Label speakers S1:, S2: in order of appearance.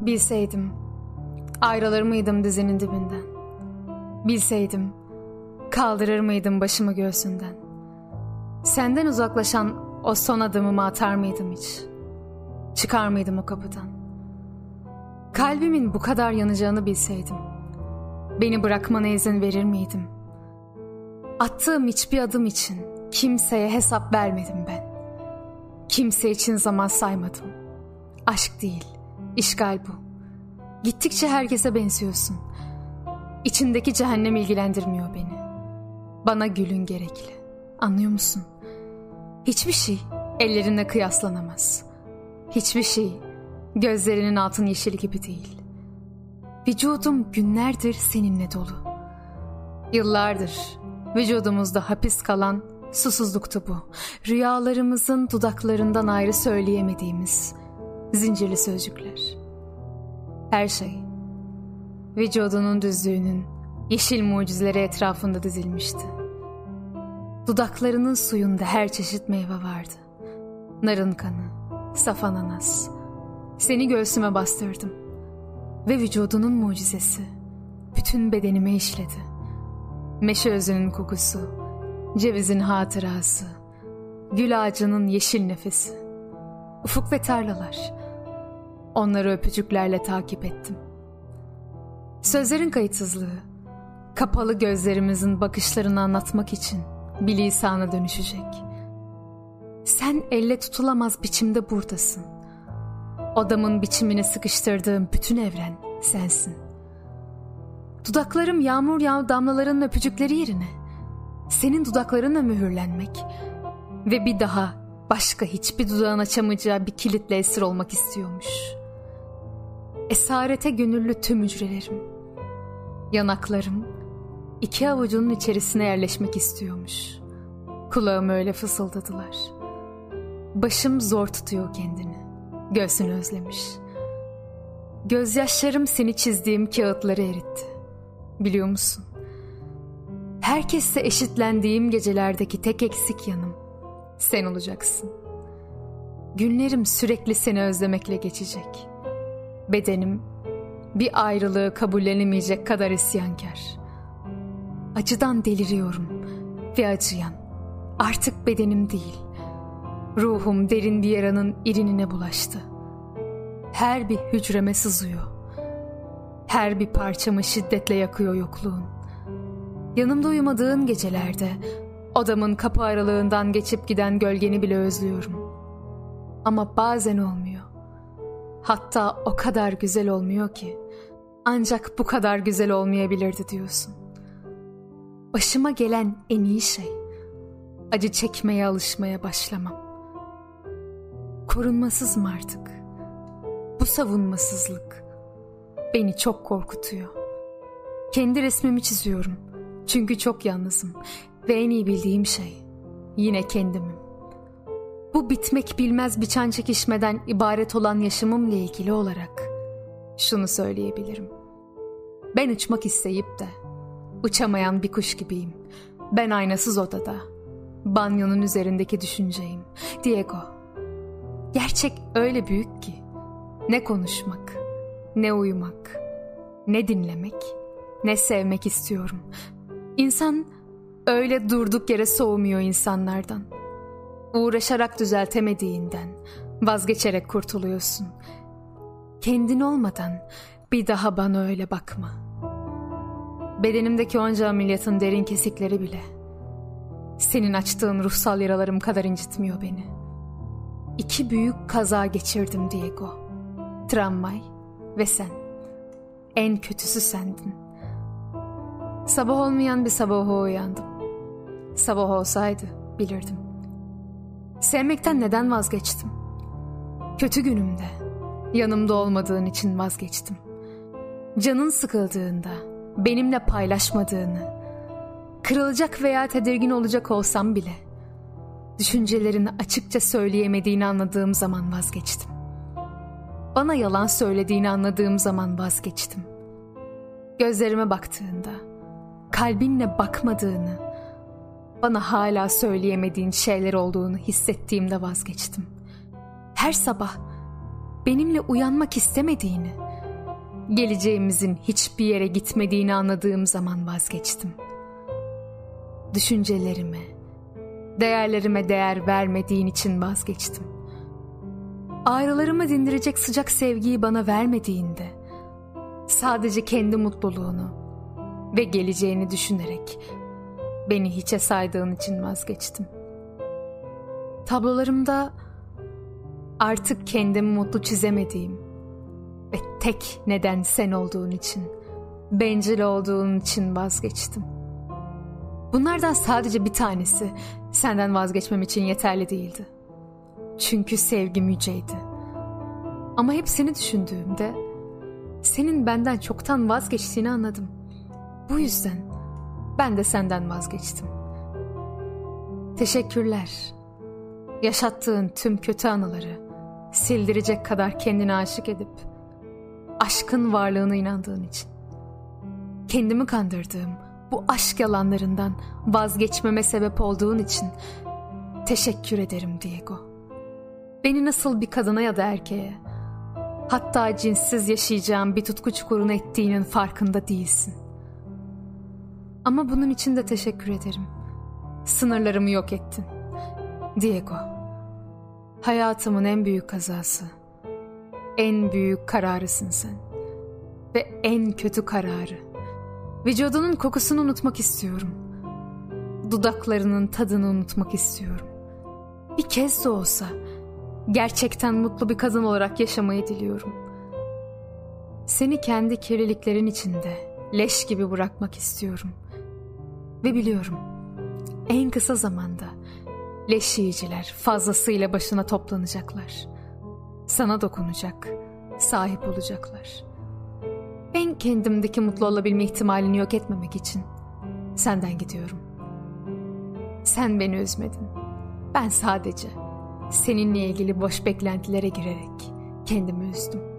S1: Bilseydim, ayrılır mıydım dizinin dibinden? Bilseydim, kaldırır mıydım başımı göğsünden? Senden uzaklaşan o son adımımı atar mıydım hiç? Çıkar mıydım o kapıdan? Kalbimin bu kadar yanacağını bilseydim, beni bırakmana izin verir miydim? Attığım hiçbir adım için kimseye hesap vermedim ben. Kimse için zaman saymadım. Aşk değil, işgal bu. Gittikçe herkese benziyorsun. İçindeki cehennem ilgilendirmiyor beni. Bana gülün gerekli. Anlıyor musun? Hiçbir şey ellerinle kıyaslanamaz. Hiçbir şey gözlerinin altın yeşili gibi değil. Vücudum günlerdir seninle dolu. Yıllardır vücudumuzda hapis kalan susuzluktu bu. Rüyalarımızın dudaklarından ayrı söyleyemediğimiz zincirli sözcükler. Her şey vücudunun düzlüğünün yeşil mucizeleri etrafında dizilmişti. Dudaklarının suyunda her çeşit meyve vardı. Narın kanı, saf ananas. Seni göğsüme bastırdım. Ve vücudunun mucizesi bütün bedenime işledi. Meşe özünün kokusu, cevizin hatırası, gül ağacının yeşil nefesi. Ufuk ve tarlalar. Onları öpücüklerle takip ettim. Sözlerin kayıtsızlığı, kapalı gözlerimizin bakışlarını anlatmak için bir lisana dönüşecek. Sen elle tutulamaz biçimde buradasın. Odamın biçimine sıkıştırdığım bütün evren sensin. Dudaklarım yağmur yağ damlaların öpücükleri yerine senin dudaklarınla mühürlenmek ve bir daha başka hiçbir dudağın açamayacağı bir kilitle esir olmak istiyormuş. Esarete gönüllü tüm hücrelerim, yanaklarım iki avucunun içerisine yerleşmek istiyormuş. Kulağım öyle fısıldadılar. Başım zor tutuyor kendini. Göğsünü özlemiş. Gözyaşlarım seni çizdiğim kağıtları eritti. Biliyor musun? Herkesle eşitlendiğim gecelerdeki tek eksik yanım sen olacaksın. Günlerim sürekli seni özlemekle geçecek. Bedenim bir ayrılığı kabullenemeyecek kadar isyankar. Acıdan deliriyorum ve acıyan artık bedenim değil. Ruhum derin bir yaranın irinine bulaştı. Her bir hücreme sızıyor. Her bir parçamı şiddetle yakıyor yokluğun. Yanımda uyumadığın gecelerde odamın kapı aralığından geçip giden gölgeni bile özlüyorum. Ama bazen olmuyor. Hatta o kadar güzel olmuyor ki ancak bu kadar güzel olmayabilirdi diyorsun. Başıma gelen en iyi şey acı çekmeye alışmaya başlamam. Korunmasızım artık. Bu savunmasızlık beni çok korkutuyor. Kendi resmimi çiziyorum. Çünkü çok yalnızım ve en iyi bildiğim şey yine kendimim. Bu bitmek bilmez bir çan çekişmeden ibaret olan yaşamımla ilgili olarak şunu söyleyebilirim. Ben uçmak isteyip de uçamayan bir kuş gibiyim. Ben aynasız odada, banyonun üzerindeki düşünceyim. Diego, gerçek öyle büyük ki ne konuşmak, ne uyumak, ne dinlemek, ne sevmek istiyorum. İnsan öyle durduk yere soğumuyor insanlardan. Uğraşarak düzeltemediğinden vazgeçerek kurtuluyorsun. Kendin olmadan bir daha bana öyle bakma. Bedenimdeki onca ameliyatın derin kesikleri bile senin açtığın ruhsal yaralarım kadar incitmiyor beni. İki büyük kaza geçirdim Diego. Tramvay ve sen. En kötüsü sendin. Sabah olmayan bir sabaha uyandım. Sabah olsaydı bilirdim. Sevmekten neden vazgeçtim? Kötü günümde, yanımda olmadığın için vazgeçtim. Canın sıkıldığında, benimle paylaşmadığını, kırılacak veya tedirgin olacak olsam bile, düşüncelerini açıkça söyleyemediğini anladığım zaman vazgeçtim. Bana yalan söylediğini anladığım zaman vazgeçtim. Gözlerime baktığında, kalbinle bakmadığını, bana hala söyleyemediğin şeyler olduğunu hissettiğimde vazgeçtim. Her sabah benimle uyanmak istemediğini, Geleceğimizin hiçbir yere gitmediğini anladığım zaman vazgeçtim. Düşüncelerime, değerlerime değer vermediğin için vazgeçtim. Ağrılarımı dindirecek sıcak sevgiyi bana vermediğinde, sadece kendi mutluluğunu ve geleceğini düşünerek beni hiçe saydığın için vazgeçtim. Tablolarımda artık kendimi mutlu çizemediğim ve tek neden sen olduğun için, bencil olduğun için vazgeçtim. Bunlardan sadece bir tanesi senden vazgeçmem için yeterli değildi. Çünkü sevgim yüceydi. Ama hepsini düşündüğümde senin benden çoktan vazgeçtiğini anladım. Bu yüzden ben de senden vazgeçtim. Teşekkürler. Yaşattığın tüm kötü anıları sildirecek kadar kendine aşık edip aşkın varlığına inandığın için. Kendimi kandırdığım bu aşk yalanlarından vazgeçmeme sebep olduğun için teşekkür ederim Diego. Beni nasıl bir kadına ya da erkeğe, hatta cinsiz yaşayacağım bir tutku çukuruna ettiğinin farkında değilsin. Ama bunun için de teşekkür ederim. Sınırlarımı yok ettin. Diego, hayatımın en büyük kazası, en büyük kararısın sen. Ve en kötü kararı. Vücudunun kokusunu unutmak istiyorum. Dudaklarının tadını unutmak istiyorum. Bir kez de olsa gerçekten mutlu bir kadın olarak yaşamayı diliyorum. Seni kendi kirliliklerin içinde leş gibi bırakmak istiyorum. Ve biliyorum en kısa zamanda leş yiyiciler fazlasıyla başına toplanacaklar. Sana dokunacak, sahip olacaklar. Ben kendimdeki mutlu olabilme ihtimalini yok etmemek için senden gidiyorum. Sen beni üzmedin. Ben sadece seninle ilgili boş beklentilere girerek kendimi üzdüm.